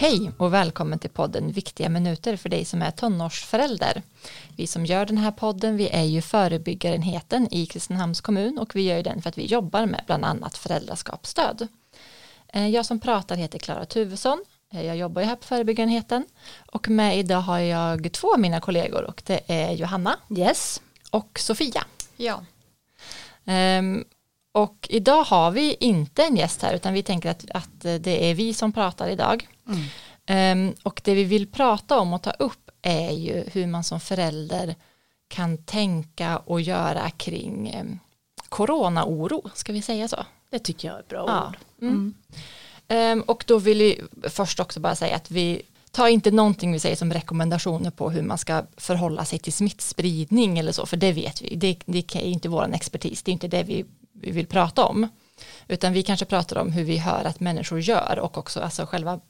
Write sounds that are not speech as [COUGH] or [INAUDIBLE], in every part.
Hej och välkommen till podden Viktiga minuter för dig som är tonårsförälder. Vi som gör den här podden, vi är ju förebyggarenheten i Kristinehamns kommun och vi gör den för att vi jobbar med bland annat föräldraskapsstöd. Eh, jag som pratar heter Klara Tuvesson. Eh, jag jobbar ju här på förebyggarenheten och med idag har jag två av mina kollegor och det är Johanna yes. och Sofia. Ja. Um, och idag har vi inte en gäst här utan vi tänker att, att det är vi som pratar idag. Mm. Um, och det vi vill prata om och ta upp är ju hur man som förälder kan tänka och göra kring um, coronaoro, ska vi säga så? Det tycker jag är bra ja. ord. Mm. Um, och då vill vi först också bara säga att vi tar inte någonting vi säger som rekommendationer på hur man ska förhålla sig till smittspridning eller så, för det vet vi, det, det är inte vår expertis, det är inte det vi vi vill prata om. Utan vi kanske pratar om hur vi hör att människor gör och också alltså själva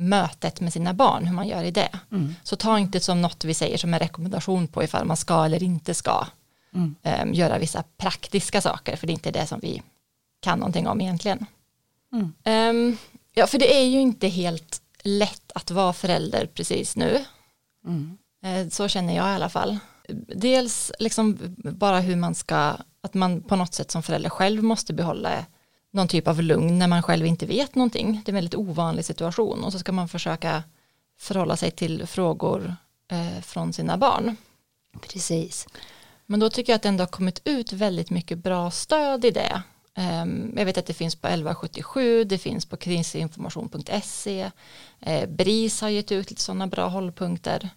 mötet med sina barn, hur man gör i det. Mm. Så ta inte som något vi säger som en rekommendation på ifall man ska eller inte ska mm. um, göra vissa praktiska saker, för det är inte det som vi kan någonting om egentligen. Um, ja, för det är ju inte helt lätt att vara förälder precis nu. Uh, så känner jag i alla fall. Dels liksom bara hur man ska att man på något sätt som förälder själv måste behålla någon typ av lugn när man själv inte vet någonting. Det är en väldigt ovanlig situation och så ska man försöka förhålla sig till frågor eh, från sina barn. Precis. Men då tycker jag att det ändå har kommit ut väldigt mycket bra stöd i det. Um, jag vet att det finns på 1177, det finns på krisinformation.se, eh, BRIS har gett ut lite sådana bra hållpunkter.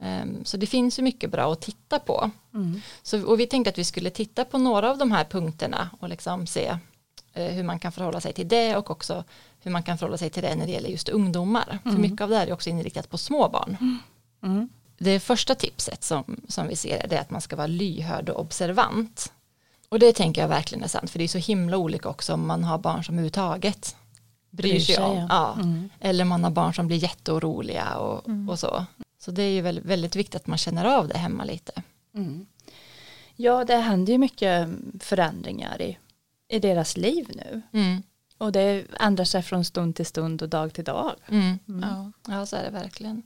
Ehm, så det finns ju mycket bra att titta på. Mm. Så, och vi tänkte att vi skulle titta på några av de här punkterna och liksom se hur man kan förhålla sig till det och också hur man kan förhålla sig till det när det gäller just ungdomar. Mm. För mycket av det här är också inriktat på små barn. Mm. mm. Det första tipset som, som vi ser är att man ska vara lyhörd och observant. Och det tänker jag verkligen är sant för det är så himla olika också om man har barn som överhuvudtaget bryr sig om. Ja. Mm. Eller man har barn som blir jätteoroliga och, mm. och så. Så det är ju väldigt, väldigt viktigt att man känner av det hemma lite. Mm. Ja, det händer ju mycket förändringar i, i deras liv nu. Mm. Och det ändrar sig från stund till stund och dag till dag. Mm. mm. Ja. ja, så är det verkligen.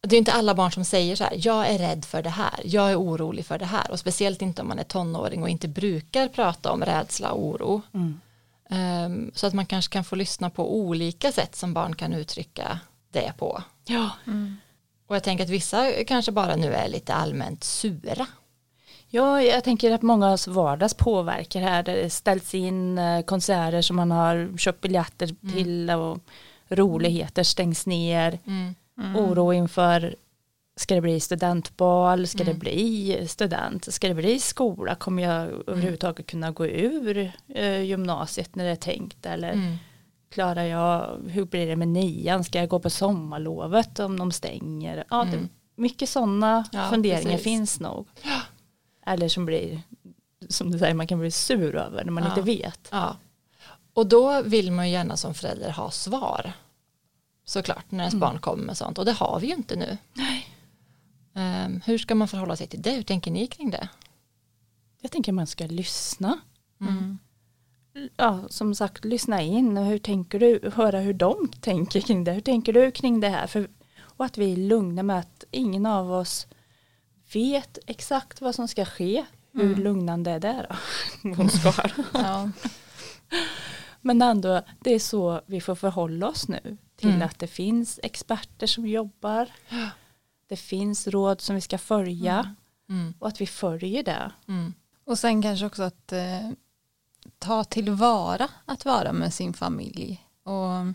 Det är inte alla barn som säger så här, jag är rädd för det här, jag är orolig för det här. Och speciellt inte om man är tonåring och inte brukar prata om rädsla och oro. Um, så att man kanske kan få lyssna på olika sätt som barn kan uttrycka det på. Ja. Mm. Och jag tänker att vissa kanske bara nu är lite allmänt sura. Ja, jag tänker att mångas vardags påverkar här. Det ställs in eh, konserter som man har köpt biljetter mm. till och roligheter stängs ner. Mm. Mm. Oro inför ska det bli studentbal, ska det mm. bli student, ska det bli skola, kommer jag mm. överhuvudtaget kunna gå ur eh, gymnasiet när det är tänkt eller mm klarar jag, hur blir det med nian, ska jag gå på sommarlovet om de stänger? Ja, mm. det, mycket sådana ja, funderingar precis. finns nog. Ja. Eller som blir, som du säger, man kan bli sur över när man ja. inte vet. Ja. Och då vill man ju gärna som förälder ha svar. Såklart, när ens mm. barn kommer med sånt. Och det har vi ju inte nu. Nej. Um, hur ska man förhålla sig till det? Hur tänker ni kring det? Jag tänker man ska lyssna. Mm ja, som sagt lyssna in och hur tänker du, höra hur de tänker kring det, hur tänker du kring det här för, och att vi är lugna med att ingen av oss vet exakt vad som ska ske, hur mm. lugnande är det då? [LAUGHS] Hon ja. Men ändå, det är så vi får förhålla oss nu till mm. att det finns experter som jobbar, det finns råd som vi ska följa mm. mm. och att vi följer det. Mm. Och sen kanske också att eh, ta tillvara att vara med sin familj. Och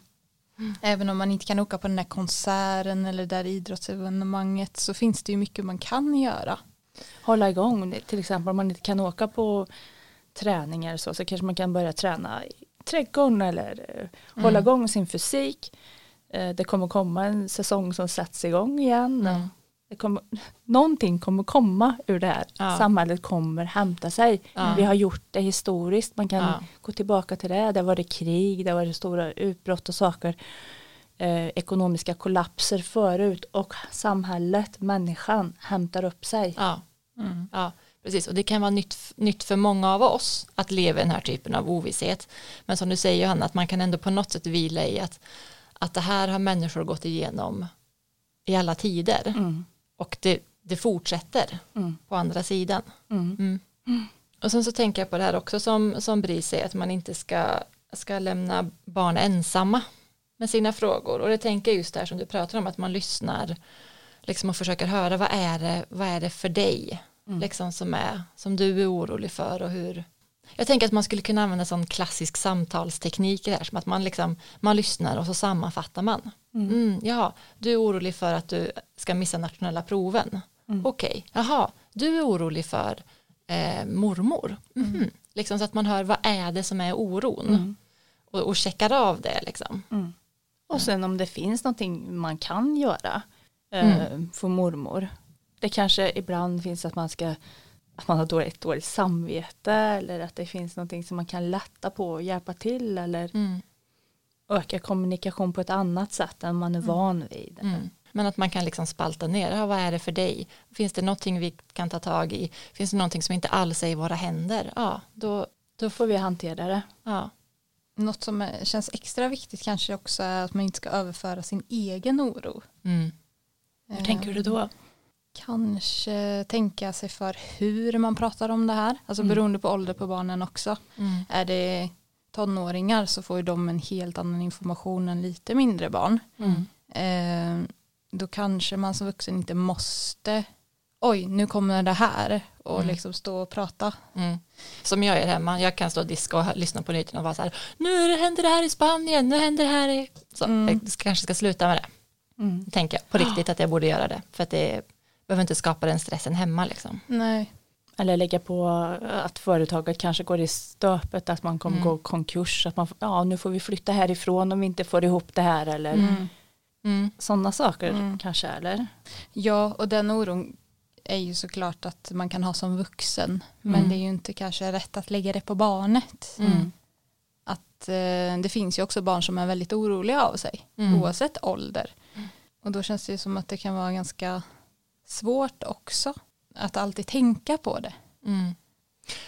mm. Även om man inte kan åka på den där konserten eller där idrottsevenemanget så finns det ju mycket man kan göra. Hålla igång, till exempel om man inte kan åka på träningar så, så kanske man kan börja träna i trädgården eller eh, mm. hålla igång sin fysik. Eh, det kommer komma en säsong som sätts igång igen. Mm det kommer, någonting kommer komma ur det här. Ja. Samhället kommer hämta sig. Ja. Vi har gjort det historiskt. Man kan ja. gå tillbaka till det. Det var det krig, det var det stora utbrott och saker. Eh, ekonomiska kollapser förut och samhället, människan hämtar upp sig. Ja. Mm. ja. Precis, och det kan vara nytt, nytt för många av oss att leva i den här typen av ovisshet. Men som du säger Johanna, att man kan ändå på något sätt vila i att att det här har människor gått igenom i alla tider Mm. Och det, det fortsätter Mm. på andra sidan. Mm. Mm. Och sen så tänker jag på det här också som, som Bri säger att man inte ska, ska lämna barn ensamma med sina frågor och det tänker jag just där som du pratar om att man lyssnar liksom och försöker höra vad är det, vad är det för dig Mm. liksom som är som du är orolig för och hur jag tänker att man skulle kunna använda sån klassisk samtalsteknik det här som att man liksom man lyssnar och så sammanfattar man mm, ja, du är orolig för att du ska missa nationella proven Mm. okej, jaha, du är orolig för eh, mormor Mhm. liksom så att man hör vad är det som är oron Mm. och, och checkar av det liksom Mm. Och sen om det finns någonting man kan göra eh, för mormor. Det kanske ibland finns att man ska att man har dåligt, dåligt samvete eller att det finns någonting som man kan lätta på och hjälpa till eller mm. Öka kommunikation på ett annat sätt än man är van vid. Mm. Men att man kan liksom spalta ner, ja, vad är det för dig? Finns det någonting vi kan ta tag i? Finns det någonting som inte alls är i våra händer? Ja, då, Då får vi hantera det. ja. Något som känns extra viktigt kanske också är att man inte ska överföra sin egen oro. Mm. Hur tänker du då? Kanske tänka sig för hur man pratar om det här. Alltså Mm. beroende på ålder på barnen också. Mm. Är det tonåringar så får ju de en helt annan information än lite mindre barn. Mm. Eh, då kanske man som vuxen inte måste oj nu kommer det här och Mm. liksom stå och prata. Mm. Som jag gör hemma, jag kan stå och diska och lyssna på nyheterna och vara så här, nu händer det här i Spanien, nu händer det här i... Så, Mm. Jag kanske ska sluta med det, Mm. tänker jag på riktigt att jag borde göra det, för att det behöver inte skapa den stressen hemma liksom. Nej. Eller lägga på att företaget kanske går i stöpet, att man kommer Mm. gå konkurs, att man ja nu får vi flytta härifrån om vi inte får ihop det här eller Mm. Mm. sådana saker Mm. kanske eller. Ja och den oron är ju såklart att man kan ha som vuxen. Men Mm. det är ju inte kanske rätt att lägga det på barnet. Mm. Att eh, det finns ju också barn som är väldigt oroliga av sig. Oavsett ålder. Och då känns det ju som att det kan vara ganska svårt också. Att alltid tänka på det. Mm.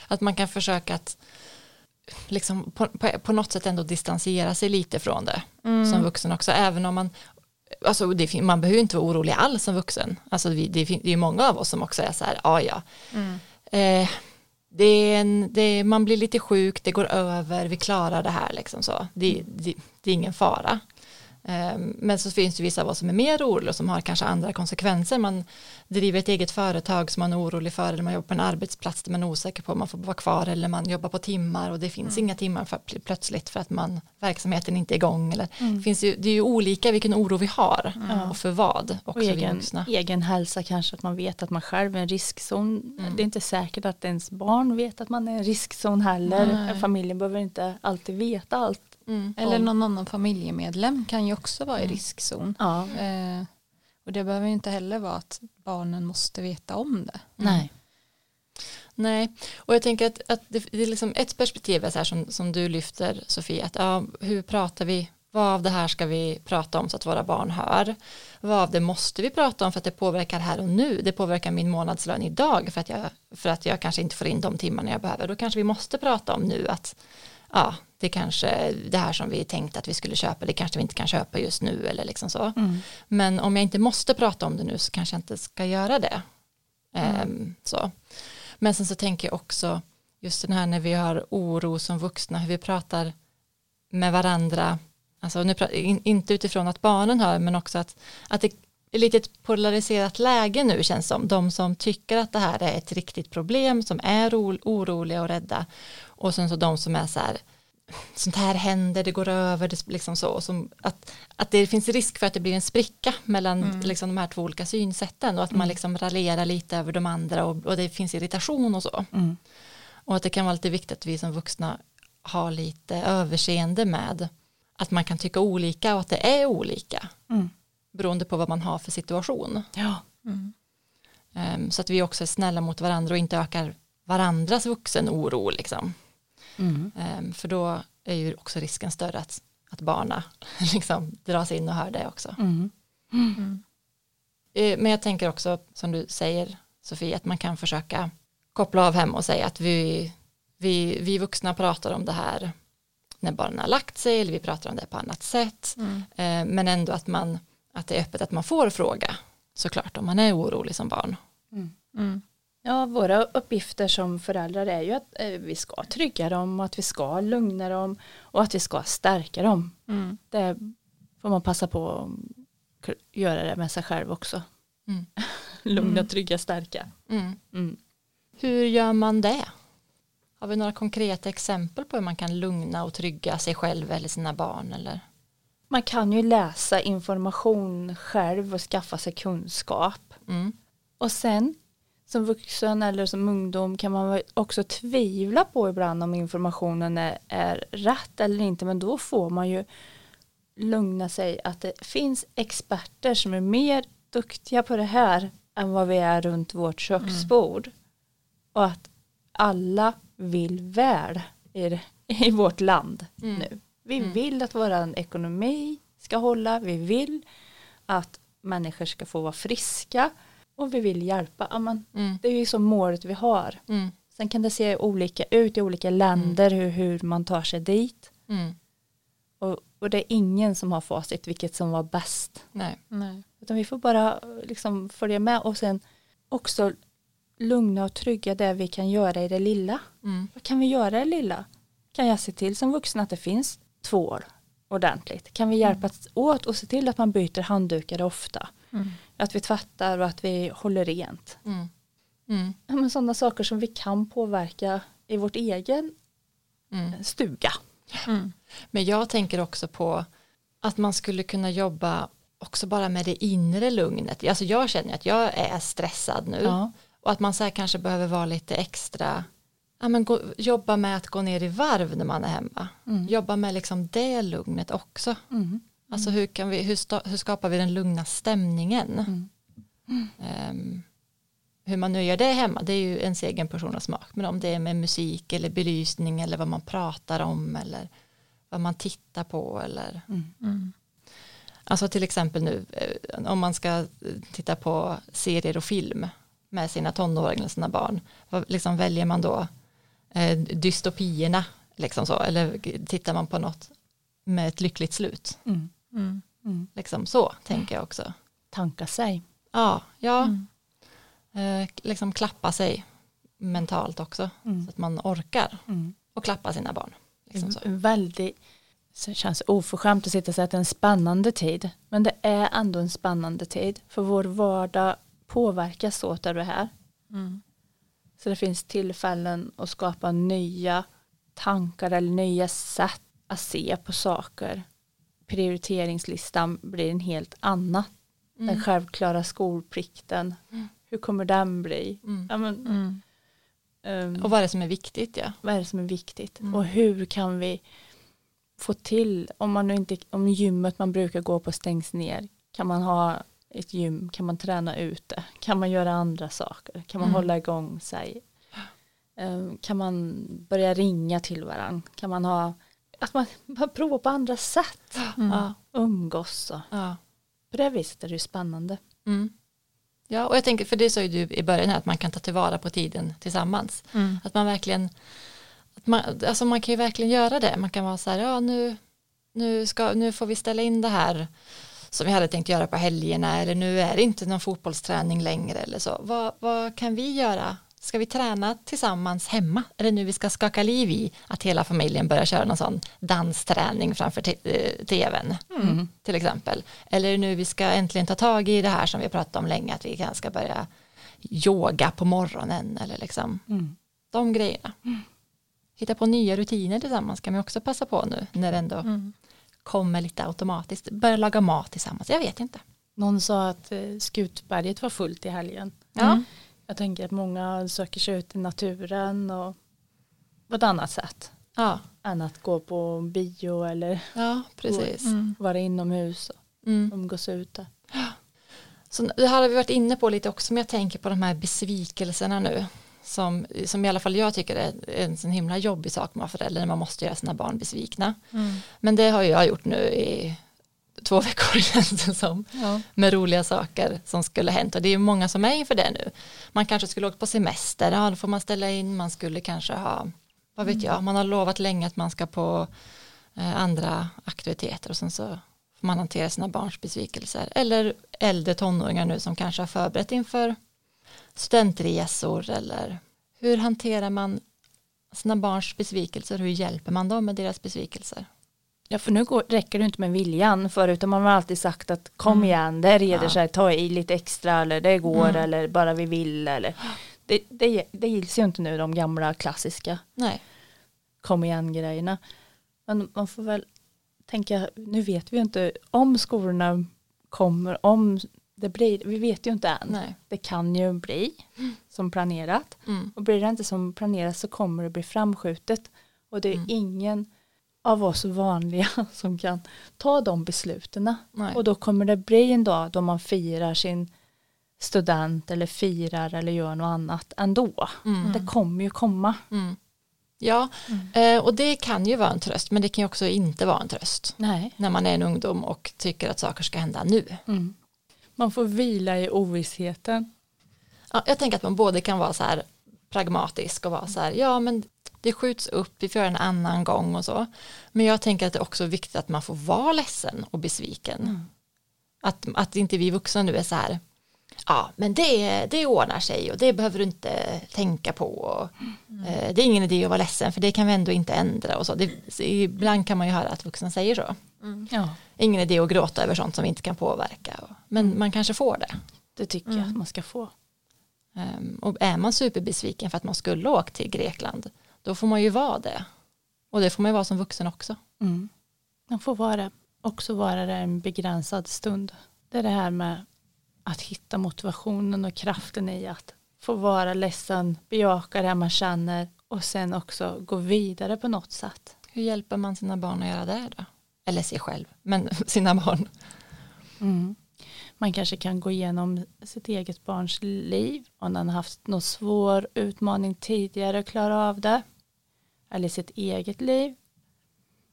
Att man kan försöka att liksom på, på, på något sätt ändå distansera sig lite från det som vuxen också, även om man Alltså det, man behöver inte vara orolig alls som vuxen. Alltså vi, det, det är ju många av oss som också är så här, ja ja, Mm. eh, det är en, det man blir lite sjuk, det går över, vi klarar det här liksom så. Det, det, det är ingen fara. Eh, men så finns det vissa av oss som är mer oroliga och som har kanske andra konsekvenser. Man driver ett eget företag som man är orolig för eller man jobbar på en arbetsplats där man är osäker på om man får vara kvar eller man jobbar på timmar och det finns inga timmar för, plötsligt för att man, verksamheten inte är igång. Eller, det, finns ju, det är ju olika vilken oro vi har och för vad också Och egen, egen hälsa kanske, att man vet att man själv är en riskzon. Det är inte säkert att ens barn vet att man är en riskzon heller. Familjen behöver inte alltid veta allt. Mm. Eller någon annan familjemedlem kan ju också vara i Mm. riskzon. Ja. Eh, och det behöver ju inte heller vara att barnen måste veta om det. Nej. Nej, och jag tänker att, att det, det är liksom ett perspektiv är så här som, som du lyfter Sofie, att ja, hur pratar vi, vad av det här ska vi prata om så att våra barn hör, vad av det måste vi prata om för att det påverkar här och nu, det påverkar min månadslön idag för att jag, för att jag kanske inte får in de timmarna jag behöver, då kanske vi måste prata om nu att ja, det kanske det här som vi tänkte att vi skulle köpa, det kanske vi inte kan köpa just nu eller liksom så. Mm. Men om jag inte måste prata om det nu så kanske jag inte ska göra det. Ehm, så. Men sen så tänker jag också just den här när vi har oro som vuxna, hur vi pratar med varandra. Alltså nu in, inte utifrån att barnen hör men också att, att det är lite ett polariserat läge nu känns som. De som tycker att det här är ett riktigt problem, som är oro, oroliga och rädda. Och sen så de som är så här, sånt här händer, det går över, det liksom så. Som att, att det finns risk för att det blir en spricka mellan liksom, de här två olika synsätten och att man liksom raljerar lite över de andra och, och det finns irritation och så. Mm. Och att det kan vara lite viktigt att vi som vuxna har lite överseende med att man kan tycka olika och att det är olika Mm. beroende på vad man har för situation. Ja. Ehm, så att vi också är snälla mot varandra och inte ökar varandras vuxenoro liksom. Mm. Ehm, för då är ju också risken större att, att barna [LAUGHS] liksom dras in och hör det också. Mm. Eh, Men jag tänker också, som du säger Sofie, att man kan försöka koppla av hem och säga att vi, vi, vi vuxna pratar om det här när barnen har lagt sig eller vi pratar om det på annat sätt. Mm. Eh, men ändå att, man, att det är öppet att man får fråga såklart om man är orolig som barn. Ja, våra uppgifter som föräldrar är ju att eh, vi ska trygga dem, att vi ska lugna dem och att vi ska stärka dem. Mm. Det får man passa på att göra det med sig själv också. Mm. [LAUGHS] Lugna, Mm. trygga, stärka. Mm. Mm. Hur gör man det? Har vi några konkreta exempel på hur man kan lugna och trygga sig själv eller sina barn? Eller? Man kan ju läsa information själv och skaffa sig kunskap. Mm. Och sen som vuxen eller som ungdom kan man också tvivla på ibland om informationen är, är rätt eller inte men då får man ju lugna sig att det finns experter som är mer duktiga på det här än vad vi är runt vårt köksbord och att alla vill väl i, i vårt land Mm. nu. Vi Mm. vill att vår ekonomi ska hålla, vi vill att människor ska få vara friska och vi vill hjälpa. Ja, men Mm. det är ju så målet vi har. Mm. Sen kan det se olika ut i olika länder hur, hur man tar sig dit. Mm. Och, och det är ingen som har facit vilket som var bäst. Nej. Nej. Utan vi får bara liksom följa med och sen också lugna och trygga det vi kan göra i det lilla. Mm. Vad kan vi göra i det lilla? Kan jag se till som vuxen att det finns tvål ordentligt? Kan vi hjälpas åt och se till att man byter handdukar ofta? Mm. Att vi tvättar och att vi håller rent. Mm. Mm. Ja, men sådana saker som vi kan påverka i vårt egen Mm. stuga. Mm. Men jag tänker också på att man skulle kunna jobba också bara med det inre lugnet. Alltså jag känner att jag är stressad nu Ja. och att man så kanske behöver vara lite extra ja, men gå, jobba med att gå ner i varv när man är hemma. Mm. Jobba med liksom det lugnet också. Alltså hur, kan vi, hur, sta, hur skapar vi den lugna stämningen? Mm. Ehm, hur man nu gör det hemma, det är ju ens egen person och smak. Men om det är med musik eller belysning eller vad man pratar om eller vad man tittar på eller Mm. Mm. Alltså till exempel nu eh, om man ska eh, titta på serier och film med sina tonåringar eller sina barn. Vad liksom väljer man då eh, dystopierna liksom så eller tittar man på något med ett lyckligt slut. Mm. Mm. Mm. Liksom så tänker jag också. Tanka sig. Ja, ja Mm. eh, liksom klappa sig mentalt också Mm. så att man orkar Mm. och klappa sina barn. Liksom så. Väldigt, så det känns oförskämt att sitta och säga att det är en spännande tid. Men det är ändå en spännande tid. För vår vardag påverkas åt av det här. Så det finns tillfällen att skapa nya tankar eller nya sätt att se på saker. Prioriteringslistan blir en helt annan. Den Mm. självklara skolplikten. Mm. Hur kommer den bli? Mm. Ja, men, Mm. ehm, Och vad är det som är viktigt ja. vad är det som är viktigt? Mm. Och hur kan vi få till, om man nu inte, om gymmet man brukar gå på stängs ner, kan man ha ett gym, kan man träna ute, kan man göra andra saker, kan man Mm. hålla igång sig, Ehm, kan man börja ringa till varandra, kan man ha, att man, man provar på andra sätt, Mm. Ja, umgås och ja. på det viset är det ju spännande. Mm. Ja, och jag tänker, för det sa ju du i början här, att man kan ta tillvara på tiden tillsammans. Mm. Att man verkligen, att man, alltså man kan ju verkligen göra det. Man kan vara så här, ja nu, nu, ska, nu får vi ställa in det här som vi hade tänkt göra på helgerna eller nu är det inte någon fotbollsträning längre eller så. Vad, vad kan vi göra? Ska vi träna tillsammans hemma? Är det nu vi ska skaka liv i att hela familjen börjar köra någon sån dansträning framför eh, tvn Mm. till exempel? Eller är det nu vi ska äntligen ta tag i det här som vi pratat om länge att vi kanske ska börja yoga på morgonen eller liksom Mm. de grejerna. Hitta på nya rutiner tillsammans kan vi också passa på nu när det ändå Mm. kommer lite automatiskt. Börja laga mat tillsammans, jag vet inte. Någon sa att eh, Skutberget var fullt i helgen. Ja, Jag tänker att många söker sig ut i naturen och på ett annat sätt ja, än att gå på bio eller ja precis. Mm. vara inomhus och Mm. umgås ute. Så det här har vi varit inne på lite också, men jag tänker på de här besvikelserna nu. Som, som i alla fall jag tycker är en sån himla jobbig sak med förälder när man måste göra sina barn besvikna. Mm. Men det har jag gjort nu i två [LAUGHS] veckor känns det som. Ja. med roliga saker som skulle hänt och det är ju många som är inför det nu. Man kanske skulle åka på semester, ja då får man ställa in, man skulle kanske ha, vad vet jag, man har lovat länge att man ska på eh, andra aktiviteter och sen så får man hantera sina barns besvikelser. Eller äldre tonåringar nu som kanske har förberett inför studentresor eller hur hanterar man sina barns besvikelser, hur hjälper man dem med deras besvikelser? Ja för nu går, räcker det inte med viljan förut har man alltid sagt att kom Mm. igen det reder Ja. sig, ta i lite extra eller det går Mm. eller bara vi vill eller det, det, det gills ju inte nu de gamla klassiska Nej. kom igen grejerna. Men man får väl tänka, nu vet vi ju inte om skolorna kommer, om det blir, vi vet ju inte än. Nej. Det kan ju bli som planerat. Mm. Och blir det inte som planerat så kommer det bli framskjutet. Och det är Mm. ingen av oss vanliga [LAUGHS] som kan ta de besluten. Och då kommer det bli en dag då man firar sin student eller firar eller gör något annat ändå. Mm. Det kommer ju komma. Mm. Ja, eh, och det kan ju vara en tröst men det kan ju också inte vara en tröst Nej. när man är en ungdom och tycker att saker ska hända nu. Mm. Man får vila i ovissheten. Ja, jag tänker att man både kan vara så här pragmatisk och vara så här, ja men det skjuts upp, vi får göra en annan gång och så. Men jag tänker att det är också viktigt att man får vara ledsen och besviken. Att, att inte vi vuxna nu är så här, ja men det, det ordnar sig och det behöver du inte tänka på. Och, eh, det är ingen idé att vara ledsen för det kan vi ändå inte ändra och så. Det, så ibland kan man ju höra att vuxna säger så. Ja, Ingen idé att gråta över sånt som vi inte kan påverka. Och, men man kanske får det. det tycker jag att man ska få. Ehm, och är man superbesviken för att man skulle åka till Grekland då får man ju vara det. Och det får man ju vara som vuxen också. Mm. Man får vara, också vara där en begränsad stund. Det är det här med att hitta motivationen och kraften i att få vara ledsen, bejaka det man känner och sen också gå vidare på något sätt. Hur hjälper man sina barn att göra det då? Eller sig själv, men [LAUGHS] sina barn. Mm. Man kanske kan gå igenom sitt eget barns liv om den har haft någon svår utmaning tidigare och klara av det. Eller sitt eget liv.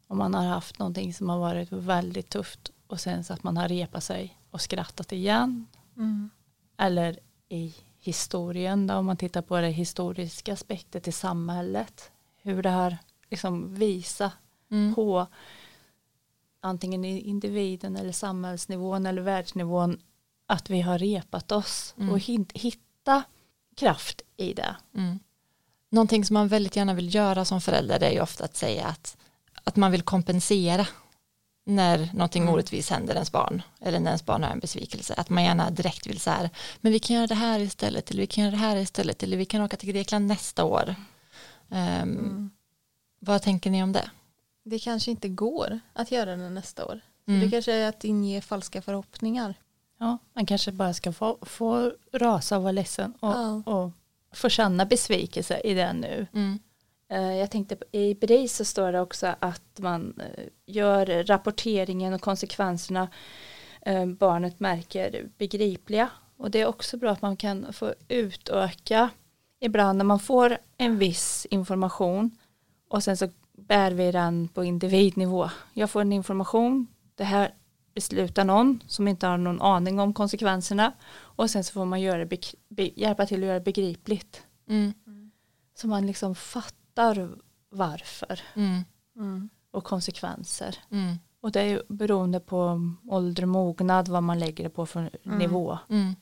Om man har haft någonting som har varit väldigt tufft och sen så att man har repat sig och skrattat igen. Mm. Eller i historien då, om man tittar på det historiska aspektet i samhället. Hur det har liksom visa Mm. på antingen individen eller samhällsnivån eller världsnivån att vi har repat oss Mm. och hit- hitta kraft i det. Mm. Någonting som man väldigt gärna vill göra som förälder är ju ofta att säga att, att man vill kompensera när någonting Mm. orättvist händer ens barn eller när ens barn har en besvikelse. Att man gärna direkt vill så här, men vi kan göra det här istället eller vi kan göra det här istället eller vi kan åka till Grekland nästa år. Ehm, Mm. Vad tänker ni om det? Det kanske inte går att göra det nästa år. Mm. Det kanske är att inge falska förhoppningar. Ja, man kanske bara ska få, få rasa och vara ledsen och, Ja. och få känna besvikelse i det nu. Mm. Eh, Jag tänkte i BRIS så står det också att man eh, gör rapporteringen och konsekvenserna eh, barnet märker begripliga. Och det är också bra att man kan få utöka ibland när man får en viss information och sen så bär vi den på individnivå. Jag får en information, det här beslutar någon som inte har någon aning om konsekvenserna och sen så får man göra hjälpa till att göra det begripligt. Mm. Så man liksom fattar varför Mm. Mm. och konsekvenser. Mm. Och det är beroende på ålder och mognad vad man lägger det på för Mm. nivå. Mm.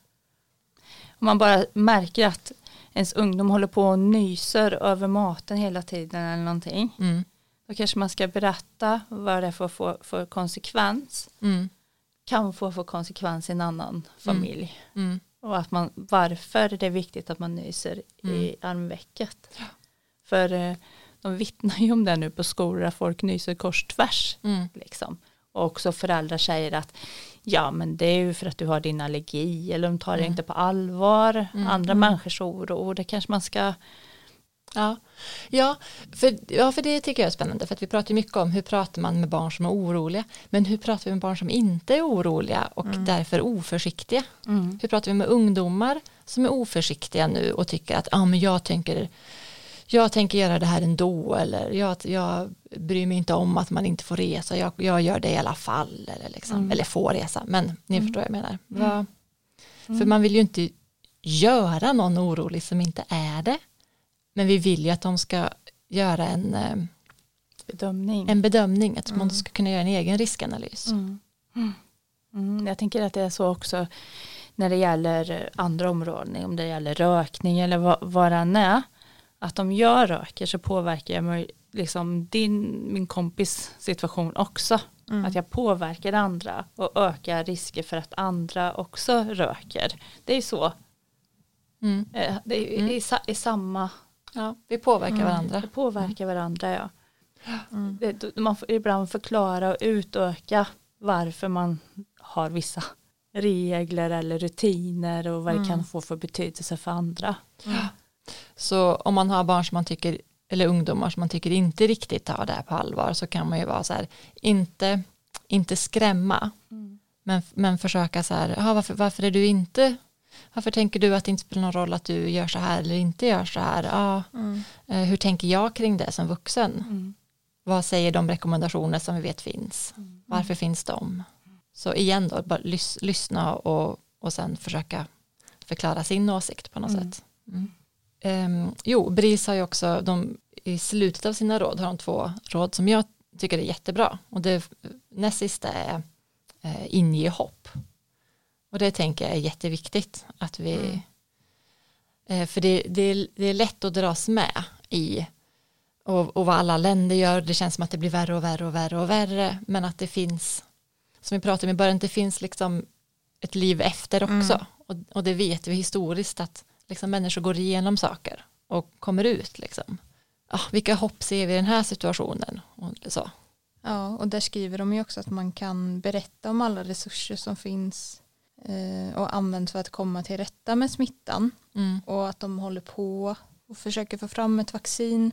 Om man bara märker att ens ungdom håller på och nyser över maten hela tiden eller någonting. Mm. Då kanske man ska berätta vad det får få för konsekvens. Mm. Kan få för konsekvens i en annan familj. Mm. Och att man, varför det är viktigt att man nyser i armvecket. För eh, de vittnar ju om det nu på skolor att folk nyser kors tvärs. Mm. Liksom. Och också föräldrar säger att ja men det är ju för att du har din allergi eller de tar det Mm. inte på allvar. Mm. Andra Mm. människors oro och det kanske man ska Ja. Ja, för, ja, för det tycker jag är spännande för att vi pratar mycket om hur pratar man med barn som är oroliga men hur pratar vi med barn som inte är oroliga och därför oförsiktiga. Hur pratar vi med ungdomar som är oförsiktiga nu och tycker att ah, men jag, tänker, jag tänker göra det här ändå eller jag, jag bryr mig inte om att man inte får resa, jag, jag gör det i alla fall eller, liksom, eller får resa, men ni förstår vad jag menar. Vad- För man vill ju inte göra någon orolig som inte är det. Men vi vill ju att de ska göra en, eh, Bedömning. en bedömning, att man Mm. ska kunna göra en egen riskanalys. Mm. Mm, jag tänker att det är så också när det gäller andra områden, om det gäller rökning eller vad, vad det än är. Att om jag röker så påverkar jag mig, liksom din, min kompis situation också. Mm. Att jag påverkar andra och ökar risker för att andra också röker. Det är så, Mm. eh, det är Mm. i, i samma, Ja, vi påverkar Mm. varandra. det påverkar varandra ja. Mm. det, man får ibland förklara och utöka varför man har vissa regler eller rutiner och vad det Mm. kan få för betydelse för andra. Så om man har barn som man tycker, eller ungdomar som man tycker inte riktigt tar det här på allvar så kan man ju vara så här, inte, inte skrämma, men, men försöka så här, "Jaha, varför, varför är du inte, varför tänker du att det inte spelar någon roll att du gör så här eller inte gör så här, ja, Mm. eh, hur tänker jag kring det som vuxen? Mm. Vad säger de rekommendationer som vi vet finns? Varför finns de? Så igen då, bara lys, lyssna och, och sen försöka förklara sin åsikt på något Mm. sätt. Mm. Ehm, jo, BRIS har ju också, de, i slutet av sina råd har de två råd som jag tycker är jättebra. Och det näst sista är eh, inge hopp. Och det tänker jag är jätteviktigt att vi, Mm. eh, för det, det, det är lätt att dras med i och, och vad alla länder gör, det känns som att det blir värre och värre och värre och värre, men att det finns, som vi pratade om i början, det finns liksom ett liv efter också. Mm. Och, och det vet vi historiskt att liksom människor går igenom saker och kommer ut liksom. Ah, vilka hopp ser vi i den här situationen? Och så. Ja, och där skriver de ju också att man kan berätta om alla resurser som finns och används för att komma till rätta med smittan Mm. och att de håller på och försöker få fram ett vaccin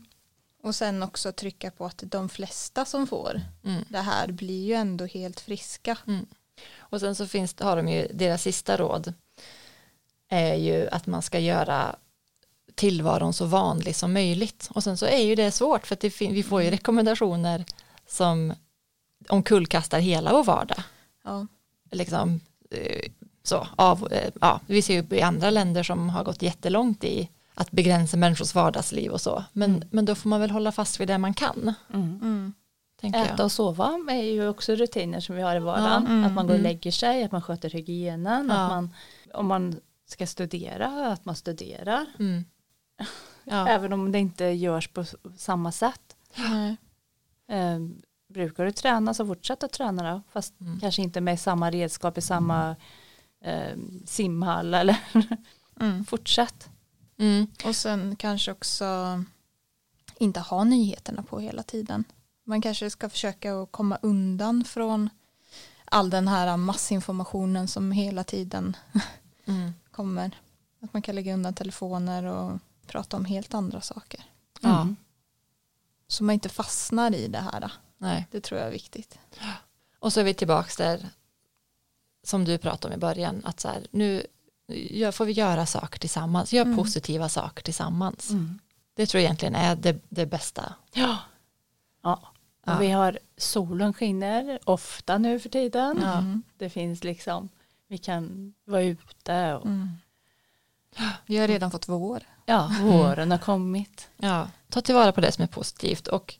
och sen också trycka på att de flesta som får Mm. det här blir ju ändå helt friska. Och sen så finns, har de ju, deras sista råd är ju att man ska göra tillvaron så vanlig som möjligt. Och sen så är ju det svårt för att det, vi får ju rekommendationer som omkullkastar hela vår vardag. Ja, Liksom, eh, så, av, eh, ja, vi ser ju i andra länder som har gått jättelångt i att begränsa människors vardagsliv och så. Men, Mm. men då får man väl hålla fast vid det man kan. Mm. mm. Äta jag. och sova är ju också rutiner som vi har i vardagen. Ja, mm, att man går och mm. lägger sig, att man sköter hygienen, Ja. att man, om man ska studera, att man studerar. Mm. [LAUGHS] Ja. Även om det inte görs på samma sätt. Nej. Eh, brukar du träna så fortsätt att träna då. Fast Mm. kanske inte med samma redskap i samma eh, simhall eller [LAUGHS] Mm. fortsätt. Mm. Och sen kanske också inte ha nyheterna på hela tiden. Man kanske ska försöka att komma undan från all den här massinformationen som hela tiden [LAUGHS] Mm. kommer. Att man kan lägga undan telefoner och prata om helt andra saker. Ja. Mm. Så man inte fastnar i det här. Nej. Det tror jag är viktigt. Och så är vi tillbaka där som du pratade om i början att så här, nu får vi göra saker tillsammans, gör Mm. positiva saker tillsammans. Mm. Det tror jag egentligen är det, det bästa. Ja. ja. Ja. vi har solen skiner ofta nu för tiden. Mm. Det finns liksom, vi kan vara ute och Mm. Vi har redan fått vår. ja, våren har kommit. Ja, ta tillvara på det som är positivt och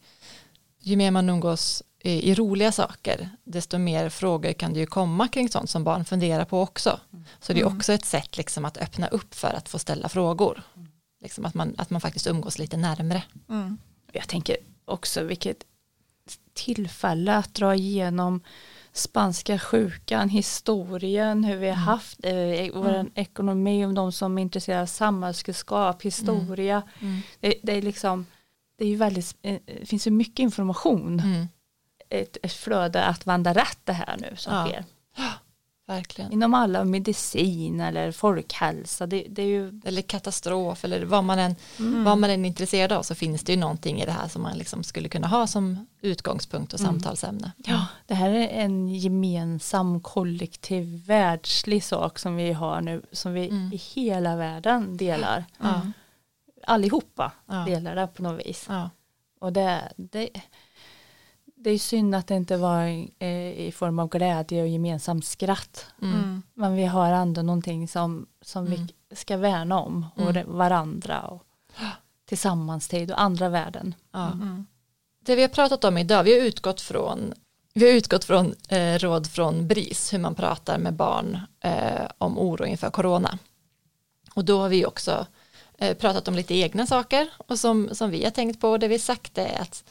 ju mer man umgås i, i roliga saker desto mer frågor kan det ju komma kring sånt som barn funderar på också. Så det är Mm. också ett sätt liksom att öppna upp för att få ställa frågor. Liksom att, man, att man faktiskt umgås lite närmre. Mm. Jag tänker också vilket tillfälle att dra igenom spanska sjukan, historien, hur vi har haft eh, vår Mm. ekonomi, om de som är intresserade av samhällskunskap, historia. Det, det är liksom, det är ju väldigt, eh, det finns ju mycket information, Mm. Ett, ett flöde att vandra rätt det här nu som Ja. sker. Verkligen. Inom alla medicin eller folkhälsa, det, det är ju Eller katastrof eller vad man, än, Mm. vad man än är intresserad av så finns det ju någonting i det här som man liksom skulle kunna ha som utgångspunkt och Mm. samtalsämne. Ja, det här är en gemensam kollektiv världslig sak som vi har nu som vi Mm. i hela världen delar. Ja. Allihopa Ja. delar det på något vis. Ja. Och det, det, det är synd att det inte var eh, i form av glädje och gemensamt skratt. Mm. Mm. Men vi har ändå någonting som, som Mm. vi ska värna om och Mm. varandra och tillsammans tid och andra värden. Ja. Mm. Det vi har pratat om idag, vi har utgått från, vi har utgått från eh, råd från BRIS, hur man pratar med barn eh, om oro inför corona. Och då har vi också eh, pratat om lite egna saker och som, som vi har tänkt på. Det vi sagt är att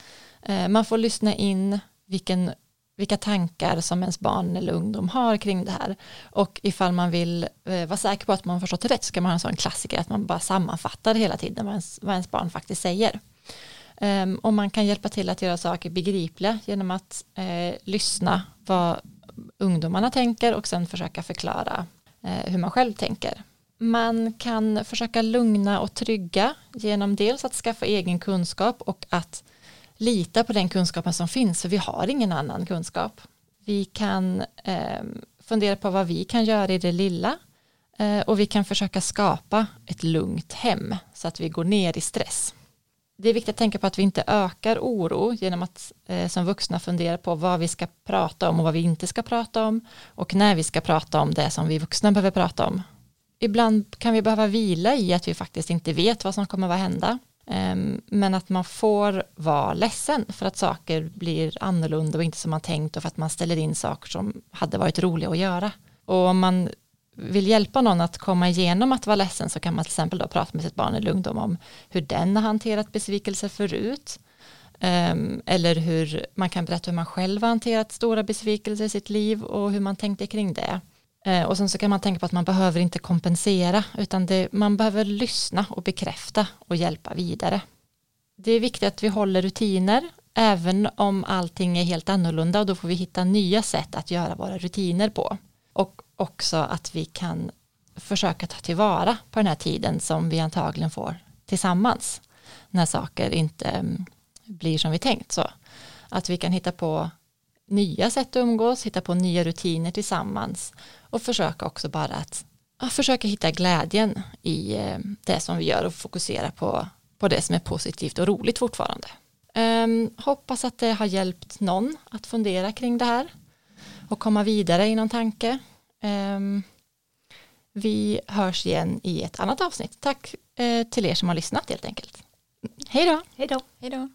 Eh, man får lyssna in vilken, vilka tankar som ens barn eller ungdom har kring det här. Och ifall man vill eh, vara säker på att man förstått rätt så ska man ha en sån klassiker att man bara sammanfattar hela tiden vad ens, vad ens barn faktiskt säger. Ehm, och man kan hjälpa till att göra saker begripliga genom att eh, lyssna vad ungdomarna tänker och sen försöka förklara eh, hur man själv tänker. Man kan försöka lugna och trygga genom dels att skaffa egen kunskap och att lita på den kunskapen som finns för vi har ingen annan kunskap. Vi kan eh, fundera på vad vi kan göra i det lilla eh, och vi kan försöka skapa ett lugnt hem så att vi går ner i stress. Det är viktigt att tänka på att vi inte ökar oro genom att eh, som vuxna fundera på vad vi ska prata om och vad vi inte ska prata om och när vi ska prata om det som vi vuxna behöver prata om ibland kan vi behöva vila i att vi faktiskt inte vet vad som kommer att hända. Ehm, men att man får vara ledsen för att saker blir annorlunda och inte som man tänkt och för att man ställer in saker som hade varit roliga att göra. Och om man vill hjälpa någon att komma igenom att vara ledsen så kan man till exempel då prata med sitt barn eller ungdom om hur den har hanterat besvikelse förut. Ehm, eller hur man kan berätta hur man själv har hanterat stora besvikelser i sitt liv och hur man tänkte kring det. Eh, och sen så kan man tänka på att man behöver inte kompensera utan det, man behöver lyssna och bekräfta och hjälpa vidare. Det är viktigt att vi håller rutiner även om allting är helt annorlunda och då får vi hitta nya sätt att göra våra rutiner på. Och också att vi kan försöka ta tillvara på den här tiden som vi antagligen får tillsammans när saker inte mm, blir som vi tänkt så. Att vi kan hitta på nya sätt att umgås, hitta på nya rutiner tillsammans och försöka också bara att ja, försöka hitta glädjen i eh, det som vi gör och fokusera på, på det som är positivt och roligt fortfarande. Um, hoppas att det har hjälpt någon att fundera kring det här och komma vidare i någon tanke. Um, vi hörs igen i ett annat avsnitt. Tack eh, till er som har lyssnat helt enkelt. Hej då. Hej då. Hej då.